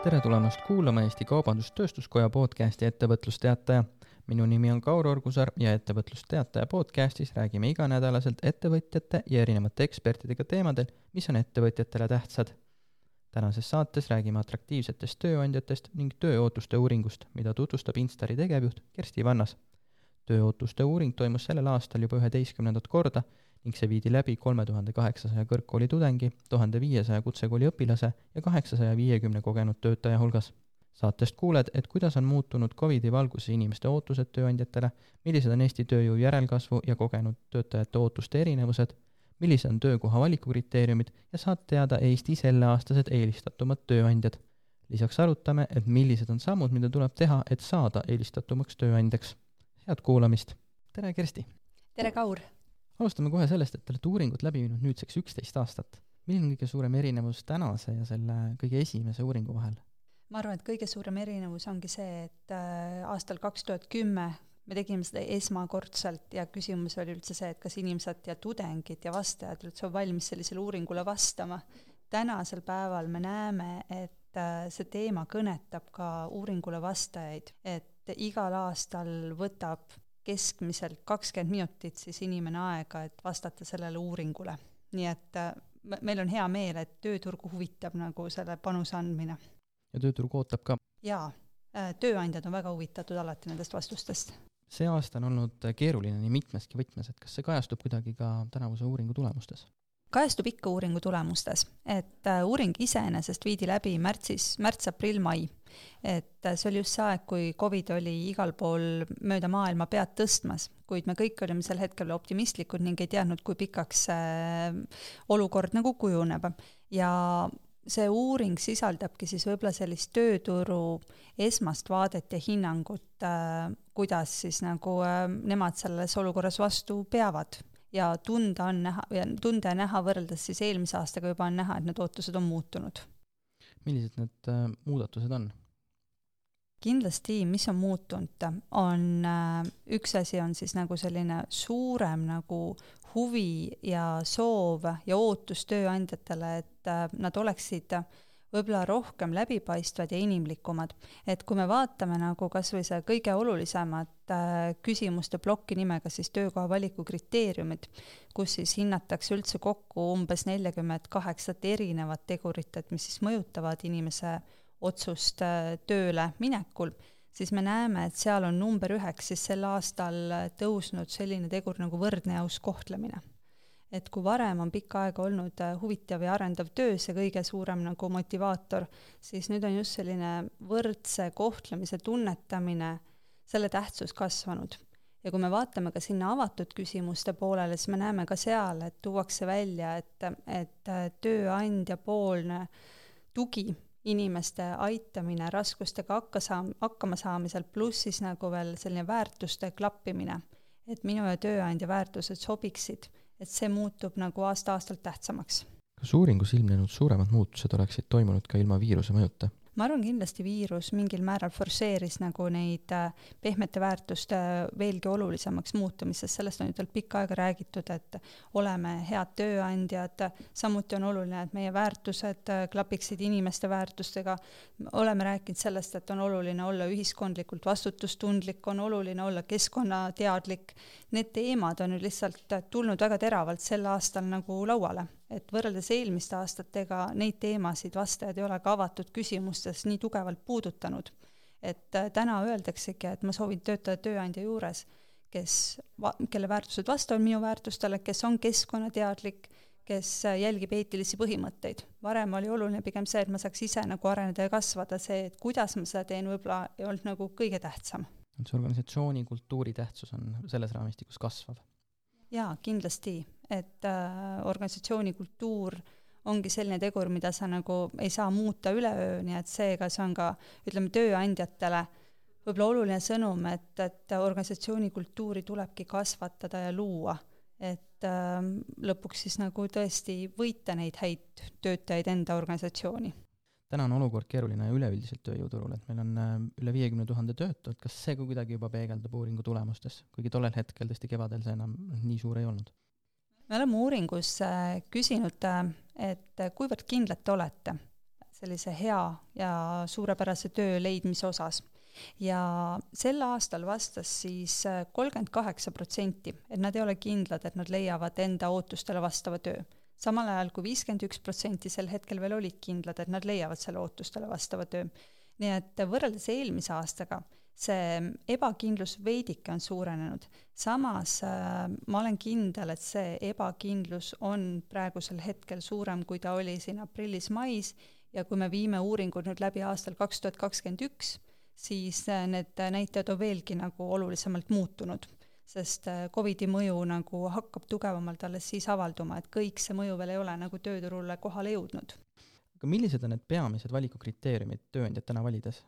tere tulemast kuulama Eesti Kaubandus-Tööstuskoja podcasti Ettevõtlusteataja. minu nimi on Kaur Orgusaar ja Ettevõtlusteataja podcastis räägime iganädalaselt ettevõtjate ja erinevate ekspertidega teemadel, mis on ettevõtjatele tähtsad. tänases saates räägime atraktiivsetest tööandjatest ning tööootuste uuringust, mida tutvustab Instari tegevjuht Kersti Vannas. tööootuste uuring toimus sellel aastal juba üheteistkümnendat korda ning see viidi läbi kolme tuhande kaheksasaja kõrgkooli tudengi, tuhande viiesaja kutsekooli õpilase ja kaheksasaja viiekümne kogenud töötaja hulgas. saatest kuuled, et kuidas on muutunud Covidi valguses inimeste ootused tööandjatele, millised on Eesti tööjõu järelkasvu ja kogenud töötajate ootuste erinevused, millised on töökoha valikukriteeriumid ja saad teada Eesti selleaastased eelistatumad tööandjad. lisaks arutame, et millised on sammud, mida tuleb teha, et saada eelistatumaks tööandjaks. head kuulamist! tere, Kersti! tere, Kaur! Alustame kohe sellest, et te olete uuringut läbi viinud nüüdseks üksteist aastat. milline on kõige suurem erinevus tänase ja selle kõige esimese uuringu vahel? ma arvan, et kõige suurem erinevus ongi see, et äh, aastal kaks tuhat kümme me tegime seda esmakordselt ja küsimus oli üldse see, et kas inimesed ja tudengid ja vastajad üldse on valmis sellisele uuringule vastama. tänasel päeval me näeme, et äh, see teema kõnetab ka uuringule vastajaid, et igal aastal võtab keskmiselt kakskümmend minutit siis inimene aega, et vastata sellele uuringule. nii et äh, meil on hea meel, et tööturgu huvitab nagu selle panuse andmine. ja tööturg ootab ka? jaa, äh, tööandjad on väga huvitatud alati nendest vastustest. see aasta on olnud keeruline nii mitmeski võtmes, et kas see kajastub kuidagi ka tänavuse uuringu tulemustes? Kajastub ikka uuringu tulemustes, et äh, uuring iseenesest viidi läbi märtsis, märts-aprill-mai. et äh, see oli just see aeg, kui Covid oli igal pool mööda maailma pead tõstmas, kuid me kõik olime sel hetkel optimistlikud ning ei teadnud, kui pikaks see olukord nagu kujuneb. ja see uuring sisaldabki siis võib-olla sellist tööturu esmast vaadet ja hinnangut, äh, kuidas siis nagu nemad selles olukorras vastu peavad ja tunda on näha, tunda ja näha võrreldes siis eelmise aastaga juba on näha, et need ootused on muutunud. millised need äh, muudatused on? kindlasti, mis on muutunud, on äh, üks asi on siis nagu selline suurem nagu huvi ja soov ja ootus tööandjatele, et äh, nad oleksid äh, võib-olla rohkem läbipaistvad ja inimlikumad. et kui me vaatame nagu kas või see kõige olulisemat äh, küsimuste plokki nimega siis töökoha valiku kriteeriumid, kus siis hinnatakse üldse kokku umbes neljakümmet kaheksat erinevat tegurit, et mis siis mõjutavad inimese otsust äh, tööle minekul, siis me näeme, et seal on number üheks siis sel aastal tõusnud selline tegur nagu võrdne ja aus kohtlemine et kui varem on pikka aega olnud äh, huvitav ja arendav töö see kõige suurem nagu motivaator, siis nüüd on just selline võrdse kohtlemise tunnetamine, selle tähtsus kasvanud. ja kui me vaatame ka sinna avatud küsimuste poolele, siis me näeme ka seal, et tuuakse välja, et, et äh, tööandjapoolne tugi inimeste aitamine raskustega hakka saam-, hakkama saamisel, pluss siis nagu veel selline väärtuste klappimine, et minu ja tööandja väärtused sobiksid et see muutub nagu aasta-aastalt tähtsamaks. kas uuringus ilmnenud suuremad muutused oleksid toimunud ka ilma viiruse mõjuta? Ma arvan, kindlasti viirus mingil määral forsseeris nagu neid äh, pehmete väärtuste veelgi olulisemaks muutumist, sest sellest on ju tegelikult pikka aega räägitud, et oleme head tööandjad, samuti on oluline, et meie väärtused äh, klapiksid inimeste väärtustega, oleme rääkinud sellest, et on oluline olla ühiskondlikult vastutustundlik, on oluline olla keskkonnateadlik, need teemad on ju lihtsalt tulnud väga teravalt sel aastal nagu lauale et võrreldes eelmiste aastatega neid teemasid vastajad ei ole ka avatud küsimustes nii tugevalt puudutanud. et äh, täna öeldaksegi, et ma soovin töötada tööandja juures, kes, kelle väärtused vastavad minu väärtustele, kes on keskkonnateadlik, kes äh, jälgib eetilisi põhimõtteid. varem oli oluline pigem see, et ma saaks ise nagu areneda ja kasvada, see, et kuidas ma seda teen, võib-olla ei olnud nagu kõige tähtsam. et see organisatsiooni kultuuri tähtsus on selles raamistikus kasvav? Jaa, kindlasti, et äh, organisatsiooni kultuur ongi selline tegur, mida sa nagu ei saa muuta üleöö, nii et seega see on ka, ütleme, tööandjatele võib-olla oluline sõnum, et, et organisatsiooni kultuuri tulebki kasvatada ja luua. et äh, lõpuks siis nagu tõesti võita neid häid töötajaid enda organisatsiooni täna on olukord keeruline üleüldiselt tööjõuturul, et meil on äh, üle viiekümne tuhande töötu, et kas see ka kuidagi juba peegeldub uuringu tulemustes, kuigi tollel hetkel tõesti kevadel see enam nii suur ei olnud? me oleme uuringus äh, küsinud, äh, et kuivõrd kindlad te olete sellise hea ja suurepärase töö leidmise osas ja sel aastal vastas siis kolmkümmend kaheksa protsenti, et nad ei ole kindlad, et nad leiavad enda ootustele vastava töö. Samal ajal kui viiskümmend üks protsenti sel hetkel veel olid kindlad, et nad leiavad selle ootustele vastava töö. nii et võrreldes eelmise aastaga see ebakindlus veidike on suurenenud. samas äh, ma olen kindel, et see ebakindlus on praegusel hetkel suurem, kui ta oli siin aprillis-mais ja kui me viime uuringud nüüd läbi aastal kaks tuhat kakskümmend üks, siis äh, need näitajad on veelgi nagu olulisemalt muutunud, sest äh, Covidi mõju nagu hakkab tugevamalt alles siis avalduma, et kõik see mõju veel ei ole nagu tööturule kohale jõudnud. aga millised on need peamised valikukriteeriumid tööandjat täna valides?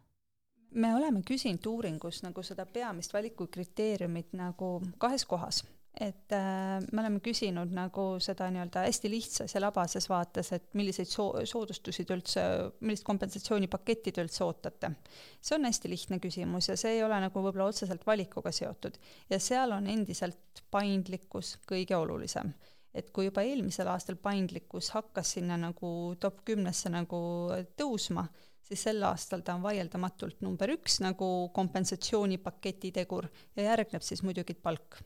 me oleme küsinud uuringus nagu seda peamist valikukriteeriumit nagu kahes kohas et äh, me oleme küsinud nagu seda nii-öelda hästi lihtsas ja labases vaates, et milliseid soo-, soodustusi te üldse, millist kompensatsioonipaketti te üldse ootate. see on hästi lihtne küsimus ja see ei ole nagu võib-olla otseselt valikuga seotud. ja seal on endiselt paindlikkus kõige olulisem. et kui juba eelmisel aastal paindlikkus hakkas sinna nagu top kümnesse nagu tõusma, siis sel aastal ta on vaieldamatult number üks nagu kompensatsioonipaketi tegur ja järgneb siis muidugi palk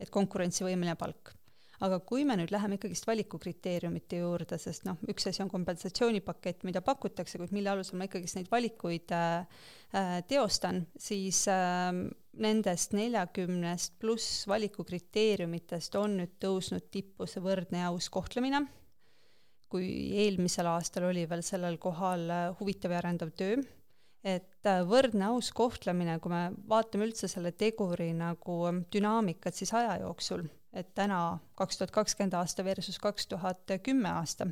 et konkurentsivõimeline palk. aga kui me nüüd läheme ikkagist valikukriteeriumite juurde, sest noh, üks asi on kompensatsioonipakett, mida pakutakse, kuid mille alusel ma ikkagist neid valikuid äh, äh, teostan, siis äh, nendest neljakümnest pluss valikukriteeriumitest on nüüd tõusnud tippu see võrdne ja aus kohtlemine, kui eelmisel aastal oli veel sellel kohal äh, huvitav ja arendav töö et äh, võrdne aus kohtlemine, kui me vaatame üldse selle teguri nagu dünaamikat siis aja jooksul, et täna kaks tuhat kakskümmend aasta versus kaks tuhat kümme aasta,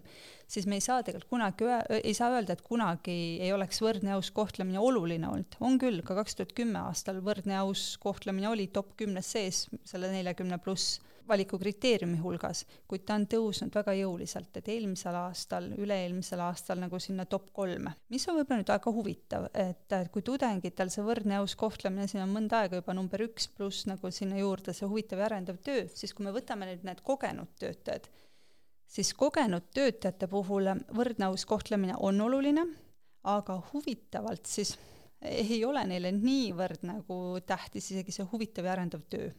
siis me ei saa tegelikult kunagi, ei saa öelda, et kunagi ei oleks võrdne aus kohtlemine oluline olnud. on küll, ka kaks tuhat kümme aastal võrdne aus kohtlemine oli top kümnes sees, selle neljakümne pluss valikukriteeriumi hulgas, kuid ta on tõusnud väga jõuliselt, et eelmisel aastal, üle-eelmisel aastal nagu sinna top kolme. mis on võib-olla nüüd väga huvitav, et kui tudengitel see võrdne aus kohtlemine siin on mõnda aega juba number üks, pluss nagu sinna juurde see huvitav ja arendav töö, siis kui me võtame nüüd need kogenud töötajad, siis kogenud töötajate puhul võrdne aus kohtlemine on oluline, aga huvitavalt siis ei ole neile niivõrd nagu tähtis isegi see huvitav ja arendav töö.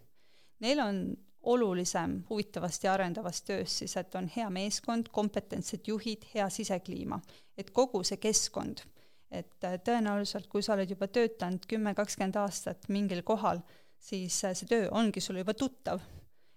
Neil on olulisem huvitavast ja arendavast tööst siis, et on hea meeskond, kompetentsed juhid, hea sisekliima. et kogu see keskkond, et äh, tõenäoliselt, kui sa oled juba töötanud kümme, kakskümmend aastat mingil kohal, siis äh, see töö ongi sulle juba tuttav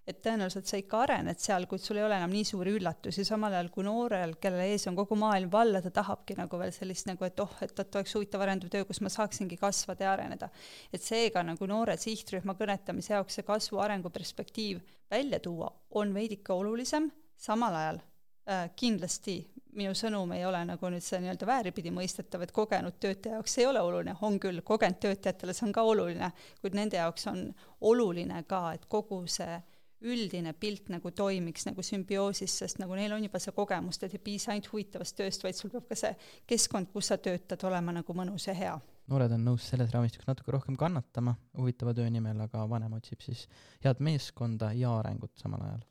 et tõenäoliselt sa ikka arened seal, kuid sul ei ole enam nii suuri üllatusi, samal ajal kui noorel, kelle ees on kogu maailm valla, ta tahabki nagu veel sellist nagu, et oh, et, et oleks huvitav arendav töö, kus ma saaksingi kasvada ja areneda. et seega nagu noore sihtrühma kõnetamise jaoks see kasvu arenguperspektiiv välja tuua on veidike olulisem, samal ajal äh, kindlasti minu sõnum ei ole nagu nüüd see nii-öelda vääripidi mõistetav, et kogenud töötaja jaoks ei ole oluline, on küll, kogenud töötajatele see on ka oluline, kuid nende jaoks on oluline ka, et kogu see üldine pilt nagu toimiks nagu sümbioosis, sest nagu neil on juba see kogemus, et ei piisa ainult huvitavast tööst, vaid sul peab ka see keskkond, kus sa töötad, olema nagu mõnus ja hea. noored on nõus selles raamistikus natuke rohkem kannatama huvitava töö nimel, aga vanem otsib siis head meeskonda ja arengut samal ajal.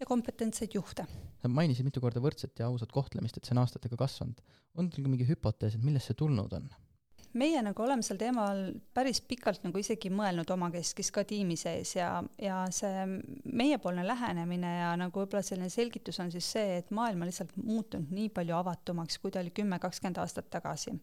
ja kompetentseid juhte. sa mainisid mitu korda võrdset ja ausat kohtlemist, et see on aastatega kasvanud. on teil ka mingi hüpotees, et millest see tulnud on? Meie nagu oleme sel teemal päris pikalt nagu isegi mõelnud omakeskis ka tiimi sees ja, ja see meiepoolne lähenemine ja nagu võib-olla selline selgitus on siis see, et maailm on lihtsalt muutunud nii palju avatumaks, kui ta oli kümme, kakskümmend aastat tagasi.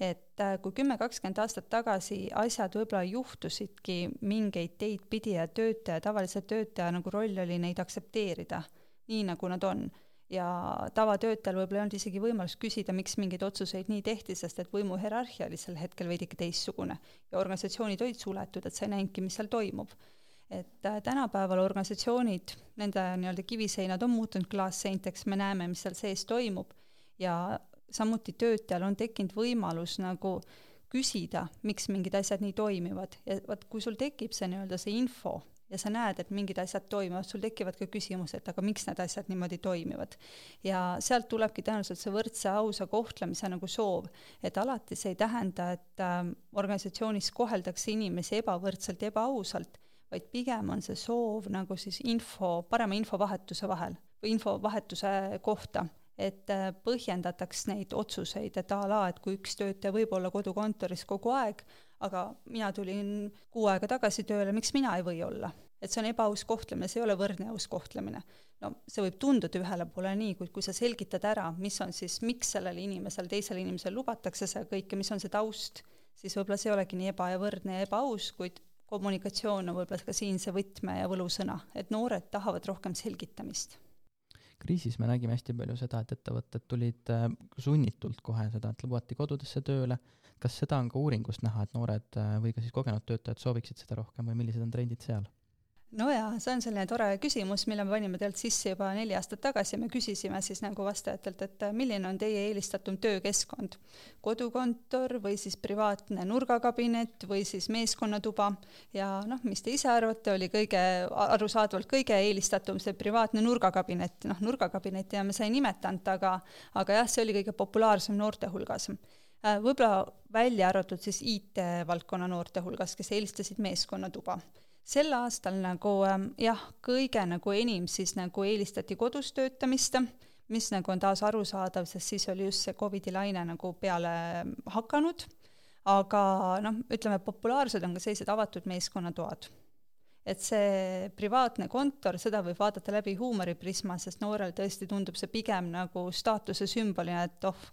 et äh, kui kümme, kakskümmend aastat tagasi asjad võib-olla juhtusidki mingeid teid pidi ja töötaja, tavalise töötaja nagu roll oli neid aktsepteerida, nii nagu nad on ja tavatöötajal võib-olla ei olnud isegi võimalust küsida, miks mingeid otsuseid nii tehti, sest et võimu hierarhia oli sel hetkel veidike teistsugune. Ja organisatsioonid olid suletud, et sa ei näinudki, mis seal toimub. et äh, tänapäeval organisatsioonid, nende nii-öelda kiviseinad on muutunud klaasseinteks, me näeme, mis seal sees toimub. Ja samuti töötajal on tekkinud võimalus nagu küsida, miks mingid asjad nii toimivad. Ja vot kui sul tekib see nii-öelda see info ja sa näed, et mingid asjad toimuvad, sul tekivad ka küsimused, aga miks need asjad niimoodi toimivad. ja sealt tulebki tõenäoliselt see võrdse ausa kohtlemise nagu soov, et alati see ei tähenda, et äh, organisatsioonis koheldakse inimesi ebavõrdselt ja ebaausalt, vaid pigem on see soov nagu siis info, parema infovahetuse vahel või infovahetuse kohta et äh, põhjendataks neid otsuseid, et a la, et kui üks töötaja võib olla kodukontoris kogu aeg, aga mina tulin kuu aega tagasi tööle, miks mina ei või olla? et see on ebaaus kohtlemine, see ei ole võrdne aus kohtlemine. no see võib tunduda ühele poole nii, kuid kui sa selgitad ära, mis on siis, miks sellele inimesele, teisele inimesele lubatakse seda kõike, mis on see taust, siis võib-olla see ei olegi nii eba ja võrdne ja ebaaus, kuid kommunikatsioon on võib-olla ka siin see võtme ja võlusõna, et noored tahavad rohkem selgitamist kriisis me nägime hästi palju seda, et ettevõtted tulid äh, sunnitult kohe seda, et lubati kodudesse tööle, kas seda on ka uuringust näha, et noored äh, või ka siis kogenud töötajad sooviksid seda rohkem või millised on trendid seal? no jaa, see on selline tore küsimus, mille me panime tegelikult sisse juba neli aastat tagasi, me küsisime siis nagu vastajatelt, et äh, milline on teie eelistatum töökeskkond. kodukontor või siis privaatne nurgakabinet või siis meeskonnatuba ja noh, mis te ise arvate, oli kõige, arusaadavalt kõige eelistatum see privaatne nurgakabinet, noh nurgakabinetti me sai nimetanud, aga aga jah, see oli kõige populaarsem noorte hulgas võib-olla välja arvatud siis IT-valdkonna noorte hulgas, kes eelistasid meeskonnatuba sel aastal nagu ähm, jah, kõige nagu enim siis nagu eelistati kodus töötamist, mis nagu on taas arusaadav, sest siis oli just see Covidi laine nagu peale hakanud, aga noh, ütleme, populaarsed on ka sellised avatud meeskonnatoad. et see privaatne kontor, seda võib vaadata läbi huumoriprisma, sest noorel tõesti tundub see pigem nagu staatuse sümbolina, et oh,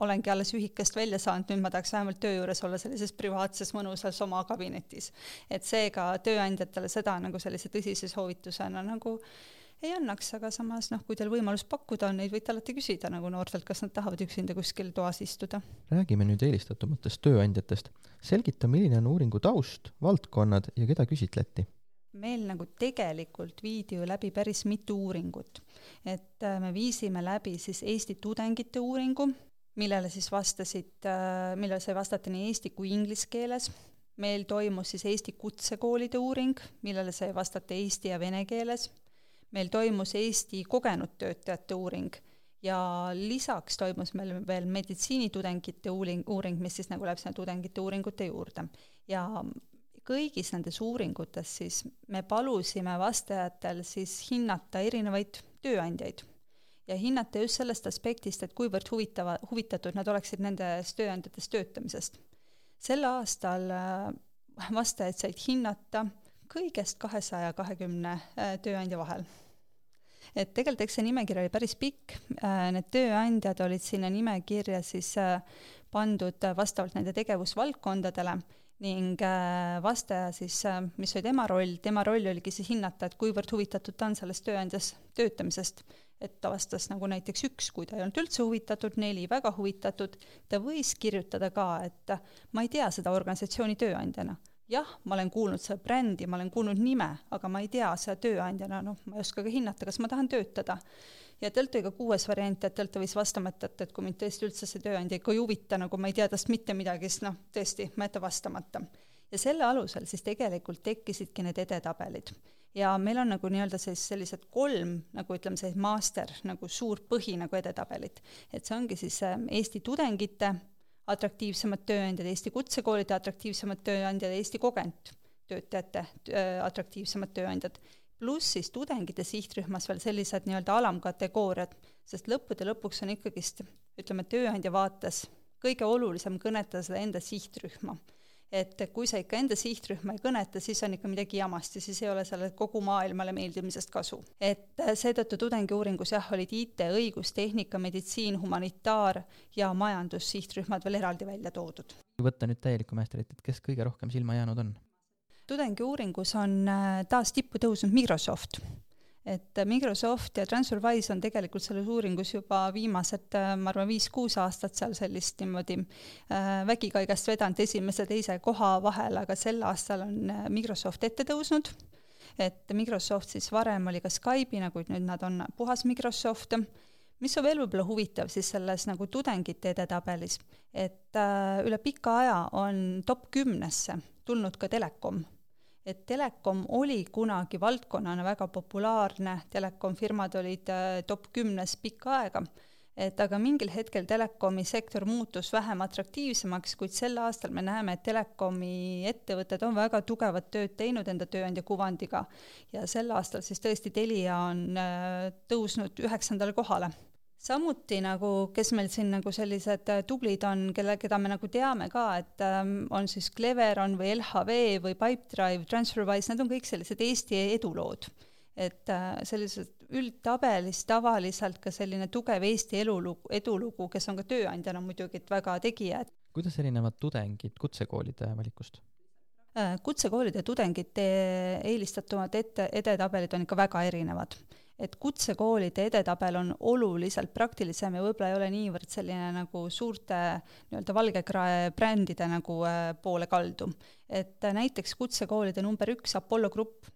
olengi alles ühikast välja saanud, nüüd ma tahaks vähemalt töö juures olla sellises privaatses mõnusas oma kabinetis. et seega tööandjatele seda nagu sellise tõsise soovitusena nagu ei annaks, aga samas noh, kui teil võimalus pakkuda on, neid võite alati küsida nagu noortelt, kas nad tahavad üksinda kuskil toas istuda. räägime nüüd eelistatumatest tööandjatest. selgita, milline on uuringu taust, valdkonnad ja keda küsitleti? meil nagu tegelikult viidi ju läbi päris mitu uuringut. et äh, me viisime läbi siis Eesti tudengite uuringu, millele siis vastasid, äh, millele sai vastata nii eesti kui inglise keeles. meil toimus siis Eesti kutsekoolide uuring, millele sai vastata eesti ja vene keeles. meil toimus Eesti kogenud töötajate uuring ja lisaks toimus meil veel meditsiinitudengite uuring, uuring, mis siis nagu läheb sinna tudengite uuringute juurde. ja kõigis nendes uuringutes siis me palusime vastajatel siis hinnata erinevaid tööandjaid ja hinnata just sellest aspektist, et kuivõrd huvitava, huvitatud nad oleksid nendes tööandjates töötamisest. sel aastal äh, vastajad said hinnata kõigest kahesaja kahekümne äh, tööandja vahel. et tegelikult eks see nimekiri oli päris pikk, äh, need tööandjad olid sinna nimekirja siis pandud vastavalt nende tegevusvaldkondadele ning vastaja siis, mis oli tema roll, tema roll oligi siis hinnata, et kuivõrd huvitatud ta on selles tööandjas töötamisest et ta vastas nagu näiteks üks, kui ta ei olnud üldse huvitatud, neli väga huvitatud, ta võis kirjutada ka, et ma ei tea seda organisatsiooni tööandjana. jah, ma olen kuulnud seda brändi, ma olen kuulnud nime, aga ma ei tea seda tööandjana, noh, ma ei oska ka hinnata, kas ma tahan töötada. Ja talt oli ka kuues variant, et talt ta võis vastamata, et, et kui mind tõesti üldse see tööandja ikka ei huvita, nagu ma ei tea tast mitte midagi, siis noh, tõesti, ma jätan vastamata. ja selle alusel siis tegelikult tekkisidki need edetabelid ja meil on nagu nii-öelda siis sellised kolm nagu ütleme, sellised master nagu suur põhi nagu edetabelit. et see ongi siis ähm, Eesti tudengite atraktiivsemad tööandjad, Eesti kutsekoolide atraktiivsemad tööandjad, Eesti kogenud töötajate äh, atraktiivsemad tööandjad, pluss siis tudengite sihtrühmas veel sellised nii-öelda alamkategooriad, sest lõppude lõpuks on ikkagist, ütleme, tööandja vaates kõige olulisem kõnetada seda enda sihtrühma et kui sa ikka enda sihtrühma ei kõneta, siis on ikka midagi jamasti, siis ei ole sellel kogu maailmale meeldimisest kasu. et seetõttu tudengiuuringus jah, olid IT, õigus, tehnika, meditsiin, humanitaar ja majandus sihtrühmad veel eraldi välja toodud. võtta nüüd täielikku mäestrit, et kes kõige rohkem silma jäänud on? Tudengiuuringus on äh, taas tippu tõusnud Microsoft. Et Microsoft ja TransferWise on tegelikult selles uuringus juba viimased, ma arvan, viis-kuus aastat seal sellist niimoodi äh, vägikaigast vedanud esimese-teise koha vahel, aga sel aastal on äh, Microsoft ette tõusnud, et Microsoft siis varem oli ka Skype'ina, kuid nüüd nad on puhas Microsoft, mis on veel võib-olla huvitav siis selles nagu tudengite edetabelis, et äh, üle pika aja on top kümnesse tulnud ka Telekom et telekom oli kunagi valdkonnana väga populaarne, telekomfirmad olid äh, top kümnes pikka aega, et aga mingil hetkel telekomi sektor muutus vähem atraktiivsemaks, kuid sel aastal me näeme, et telekomi ettevõtted on väga tugevat tööd teinud enda tööandja kuvandiga. Ja sel aastal siis tõesti Telia on äh, tõusnud üheksandale kohale samuti nagu, kes meil siin nagu sellised äh, tublid on, kelle, keda me nagu teame ka, et ähm, on siis Cleveron või LHV või Pipedrive, TransferWise, need on kõik sellised Eesti edulood. et äh, sellised üldtabelis tavaliselt ka selline tugev Eesti elulugu, edulugu, kes on ka tööandjana muidugi väga tegija, kuidas erinevad tudengid kutsekoolide valikust? Äh, kutsekoolide tudengite eelistatumad ette, edetabelid on ikka väga erinevad et kutsekoolide edetabel on oluliselt praktilisem ja võib-olla ei ole niivõrd selline nagu suurte nii-öelda valgekrae brändide nagu äh, poole kaldu. et äh, näiteks kutsekoolide number üks, Apollo Grupp,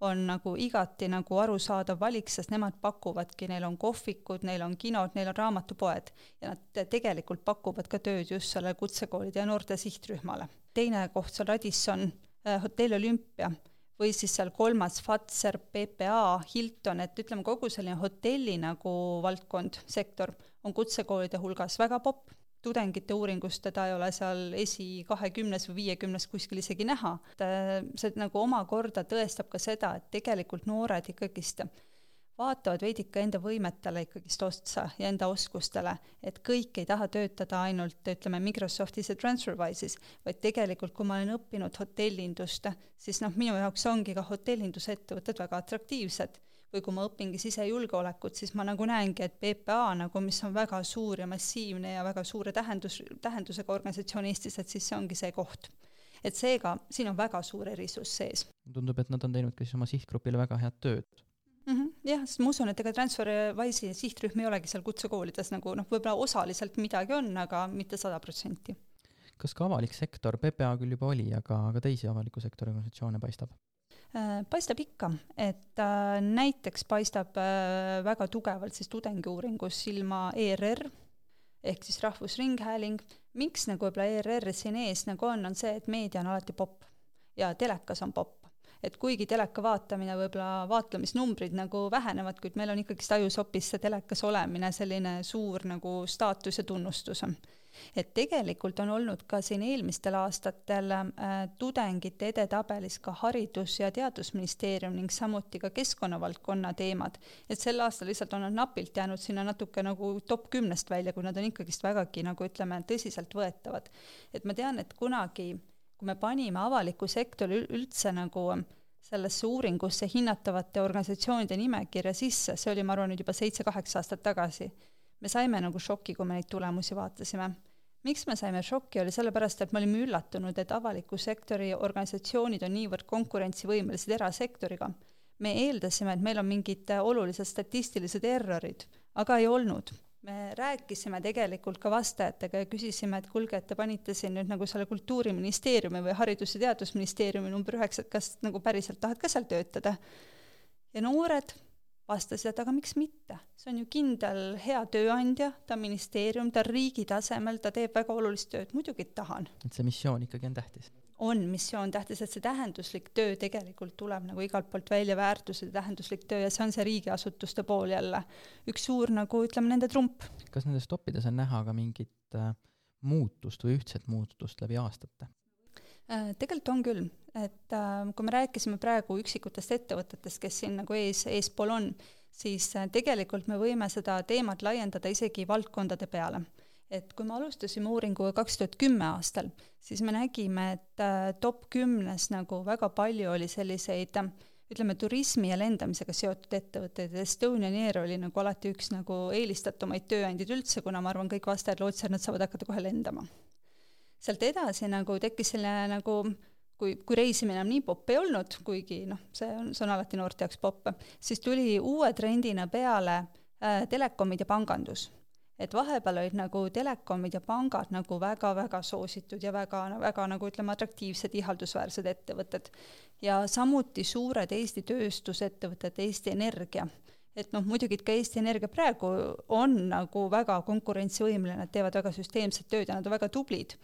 on nagu igati nagu arusaadav valik, sest nemad pakuvadki, neil on kohvikud, neil on kinod, neil on raamatupoed ja nad tegelikult pakuvad ka tööd just sellele kutsekoolide ja noorte sihtrühmale. teine koht, on Radisson äh, hotell Olümpia või siis seal kolmas Fazer, PPA, Hilton, et ütleme, kogu selline hotelli nagu valdkond, sektor on kutsekoolide hulgas väga popp, tudengite uuringust teda ei ole seal esi kahekümnes või viiekümnes kuskil isegi näha, et äh, see nagu omakorda tõestab ka seda, et tegelikult noored ikkagist vaatavad veidike enda võimetele ikkagist otsa ja enda oskustele, et kõik ei taha töötada ainult, ütleme, Microsoftis ja TransferWise'is, vaid tegelikult, kui ma olen õppinud hotellindust, siis noh, minu jaoks ongi ka hotellindusettevõtted väga atraktiivsed. või kui ma õpingi sisejulgeolekut, siis ma nagu näengi, et PPA nagu, mis on väga suur ja massiivne ja väga suure tähendus, tähendusega organisatsioon Eestis, et siis see ongi see koht et seega siin on väga suur erisus sees. tundub, et nad on teinud ka siis oma sihtgrupile väga head tööd. Jah, sest ma usun, et ega TransferWise'i sihtrühm ei olegi seal kutsekoolides nagu noh, võib-olla osaliselt midagi on, aga mitte sada protsenti. kas ka avalik sektor, PPA küll juba oli, aga, aga teisi avaliku sektori organisatsioone paistab? Äh, paistab ikka, et äh, näiteks paistab äh, väga tugevalt siis tudengiuuringus silma ERR, ehk siis Rahvusringhääling, miks nagu võib-olla ERR siin ees nagu on, on see, et meedia on alati popp ja telekas on popp et kuigi teleka vaatamine, võib-olla vaatlemisnumbrid nagu vähenevad, kuid meil on ikkagist ajus hoopis see telekas olemine selline suur nagu staatus ja tunnustus. et tegelikult on olnud ka siin eelmistel aastatel äh, tudengite edetabelis ka Haridus- ja Teadusministeerium ning samuti ka keskkonnavaldkonna teemad. et sel aastal lihtsalt on nad napilt jäänud sinna natuke nagu top kümnest välja, kui nad on ikkagist vägagi nagu ütleme, tõsiseltvõetavad. et ma tean, et kunagi kui me panime avaliku sektori üldse nagu sellesse uuringusse hinnatavate organisatsioonide nimekirja sisse, see oli, ma arvan, nüüd juba seitse-kaheksa aastat tagasi, me saime nagu šoki, kui me neid tulemusi vaatasime. miks me saime šoki, oli sellepärast, et me olime üllatunud, et avaliku sektori organisatsioonid on niivõrd konkurentsivõimelised erasektoriga. me eeldasime, et meil on mingid olulised statistilised errorid, aga ei olnud me rääkisime tegelikult ka vastajatega ja küsisime, et kuulge, et te panite siin nüüd nagu selle Kultuuriministeeriumi või Haridus- ja Teadusministeeriumi number üheksa, et kas nagu päriselt tahad ka seal töötada? ja noored vastasid, et aga miks mitte, see on ju kindel hea tööandja, ta on ministeerium, ta on riigi tasemel, ta teeb väga olulist tööd, muidugi tahan. et see missioon ikkagi on tähtis on missioon tähtis, et see tähenduslik töö tegelikult tuleb nagu igalt poolt välja, väärtused ja tähenduslik töö ja see on see riigiasutuste pool jälle üks suur nagu ütleme, nende trump. kas nendes toppides on näha ka mingit äh, muutust või ühtset muutust läbi aastate äh,? Tegelikult on küll, et äh, kui me rääkisime praegu üksikutest ettevõtetest, kes siin nagu ees, eespool on, siis äh, tegelikult me võime seda teemat laiendada isegi valdkondade peale et kui me alustasime uuringuga kaks tuhat kümme aastal, siis me nägime, et äh, top kümnes nagu väga palju oli selliseid ütleme, turismi ja lendamisega seotud ettevõtteid Estonian Air oli nagu alati üks nagu eelistatumaid tööandjaid üldse, kuna ma arvan, kõik vastajad lootsid, et nad saavad hakata kohe lendama. sealt edasi nagu tekkis selline nagu kui, kui reisimine enam nii popp ei olnud, kuigi noh, see on, see on alati noorte jaoks popp, siis tuli uue trendina peale äh, telekomid ja pangandus et vahepeal olid nagu telekomid ja pangad nagu väga-väga soositud ja väga, väga nagu ütleme, atraktiivsed, ihaldusväärsed ettevõtted. ja samuti suured Eesti tööstusettevõtted, Eesti Energia. et noh, muidugi ka Eesti Energia praegu on nagu väga konkurentsivõimeline, nad teevad väga süsteemset tööd ja nad on väga tublid.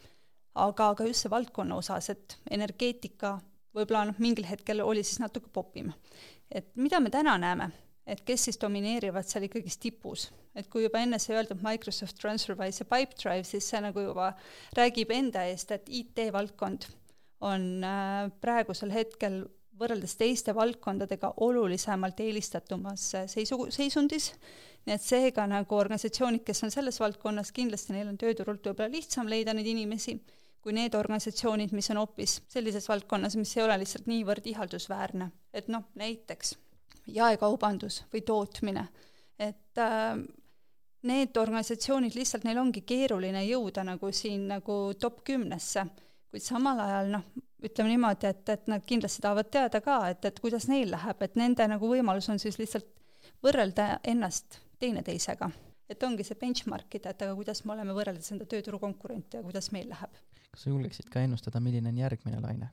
aga ka just see valdkonna osas, et energeetika võib-olla noh, mingil hetkel oli siis natuke popim. et mida me täna näeme, et kes siis domineerivad seal ikkagist tipus et kui juba enne sai öeldud Microsoft TransferWise ja Pipedrive, siis see nagu juba räägib enda eest, et IT-valdkond on äh, praegusel hetkel võrreldes teiste valdkondadega olulisemalt eelistatumas seisu, seisundis nii et seega nagu organisatsioonid, kes on selles valdkonnas, kindlasti neil on tööturult võib-olla lihtsam leida neid inimesi, kui need organisatsioonid, mis on hoopis sellises valdkonnas, mis ei ole lihtsalt niivõrd ihaldusväärne. et noh, näiteks jaekaubandus või tootmine, et äh, need organisatsioonid lihtsalt, neil ongi keeruline jõuda nagu siin nagu top kümnesse, kuid samal ajal noh, ütleme niimoodi, et, et nad kindlasti tahavad teada ka, et, et kuidas neil läheb, et nende nagu võimalus on siis lihtsalt võrrelda ennast teineteisega. et ongi see benchmark ida, et aga kuidas me oleme võrreldes enda tööturu konkurente ja kuidas meil läheb. kas sa julgeksid ka ennustada, milline on järgmine laine?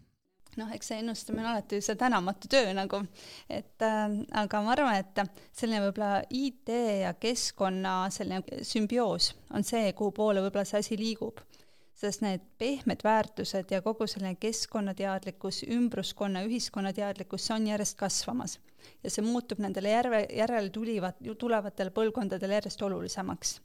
Noh, eks see ennustamine on alati see tänamatu töö nagu, et äh, aga ma arvan, et selline võib-olla IT ja keskkonna selline sümbioos on see, kuhu poole võib-olla see asi liigub sest need pehmed väärtused ja kogu selline keskkonnateadlikkus, ümbruskonna, ühiskonnateadlikkus, see on järjest kasvamas. ja see muutub nendele järve, järele tulivad, tulevatele põlvkondadele järjest olulisemaks.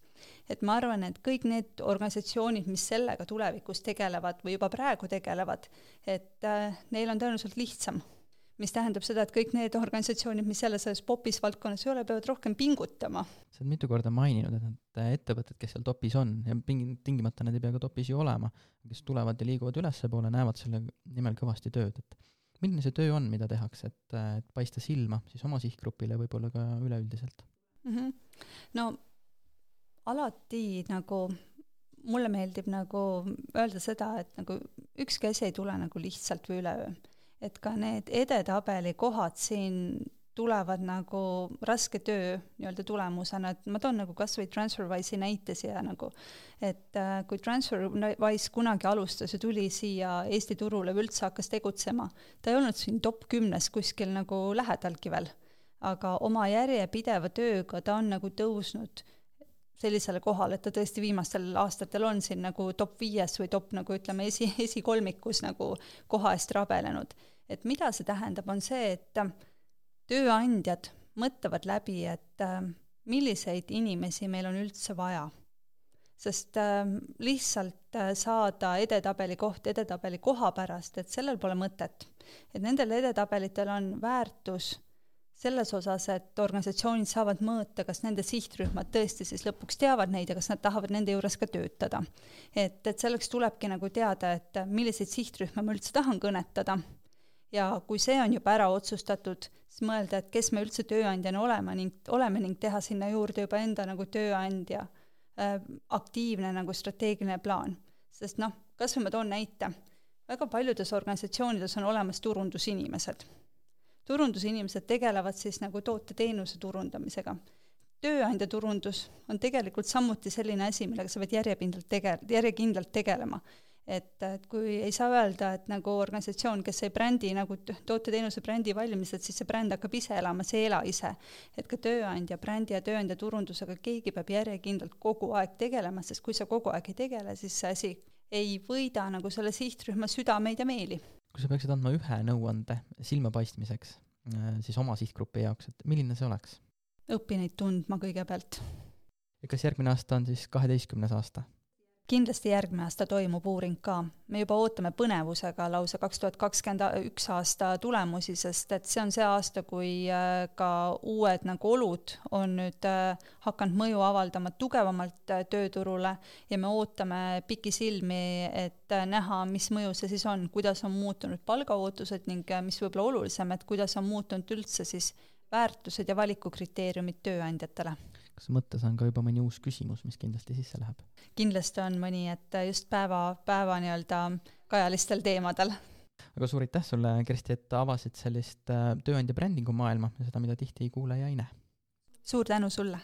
et ma arvan, et kõik need organisatsioonid, mis sellega tulevikus tegelevad või juba praegu tegelevad, et äh, neil on tõenäoliselt lihtsam mis tähendab seda, et kõik need organisatsioonid, mis jälle selles popis valdkonnas ei ole, peavad rohkem pingutama. sa oled mitu korda maininud, et need ettevõtted, kes seal topis on ja tingimata nad ei pea ka topis ju olema, kes tulevad ja liiguvad ülespoole, näevad selle nimel kõvasti tööd, et milline see töö on, mida tehakse, et, et paista silma siis oma sihtgrupile, võib-olla ka üleüldiselt mm? -hmm. no alati nagu mulle meeldib nagu öelda seda, et nagu ükski asi ei tule nagu lihtsalt või üleöö. Et ka need edetabeli kohad siin tulevad nagu raske töö nii-öelda tulemusena, et ma toon nagu kas või TransferWise'i näite siia nagu, et äh, kui TransferWise kunagi alustas ja tuli siia Eesti turule või üldse hakkas tegutsema, ta ei olnud siin top kümnes kuskil nagu lähedalgi veel, aga oma järjepideva tööga ta on nagu tõusnud sellisele kohale, et ta tõesti viimastel aastatel on siin nagu top viies või top nagu ütleme, esi, esikolmikus nagu koha eest rabelenud. et mida see tähendab, on see, et äh, tööandjad mõtlevad läbi, et äh, milliseid inimesi meil on üldse vaja. sest äh, lihtsalt saada edetabeli koht edetabeli koha pärast, et sellel pole mõtet. et nendel edetabelitel on väärtus selles osas, et organisatsioonid saavad mõõta, kas nende sihtrühmad tõesti siis lõpuks teavad neid ja kas nad tahavad nende juures ka töötada. et, et selleks tulebki nagu teada, et milliseid sihtrühma ma üldse tahan kõnetada ja kui see on juba ära otsustatud, siis mõelda, et kes me üldse tööandjana olema ning, oleme ning teha sinna juurde juba enda nagu tööandja äh, aktiivne nagu strateegiline plaan. sest noh, kas või ma toon näite, väga paljudes organisatsioonides on olemas turundusinimesed turundusinimesed tegelevad siis nagu toote-teenuse turundamisega. tööandja turundus on tegelikult samuti selline asi, millega sa pead järjepindlalt tege-, järjekindlalt tegelema. et, et kui ei saa öelda, et nagu organisatsioon, kes sai brändi nagu toote-teenuse brändi valmis, et siis see bränd hakkab ise elama, see ei ela ise. et ka tööandja brändi ja tööandja turundusega keegi peab järjekindlalt kogu aeg tegelema, sest kui sa kogu aeg ei tegele, siis see asi ei võida nagu selle sihtrühma südameid ja meeli kui sa peaksid andma ühe nõuande silmapaistmiseks, äh, siis oma sihtgrupi jaoks, et milline see oleks? õpi neid tundma kõigepealt. kas järgmine aasta on siis kaheteistkümnes aasta? Kindlasti järgmine aasta toimub uuring ka. me juba ootame põnevusega lausa kaks tuhat kakskümmend üks aasta tulemusi, sest et see on see aasta, kui äh, ka uued nagu olud on nüüd äh, hakanud mõju avaldama tugevamalt äh, tööturule ja me ootame pikisilmi, et näha, mis mõju see siis on, kuidas on muutunud palgaootused ning mis võib-olla olulisem, et kuidas on muutunud üldse siis väärtused ja valikukriteeriumid tööandjatele kas mõttes on ka juba mõni uus küsimus, mis kindlasti sisse läheb? kindlasti on mõni, et just päeva, päeva nii-öelda kajalistel teemadel. aga suur aitäh sulle, Kersti, et avasid sellist äh, tööandja brändingu maailma ja seda, mida tihti ei kuule ja ei näe. suur tänu sulle!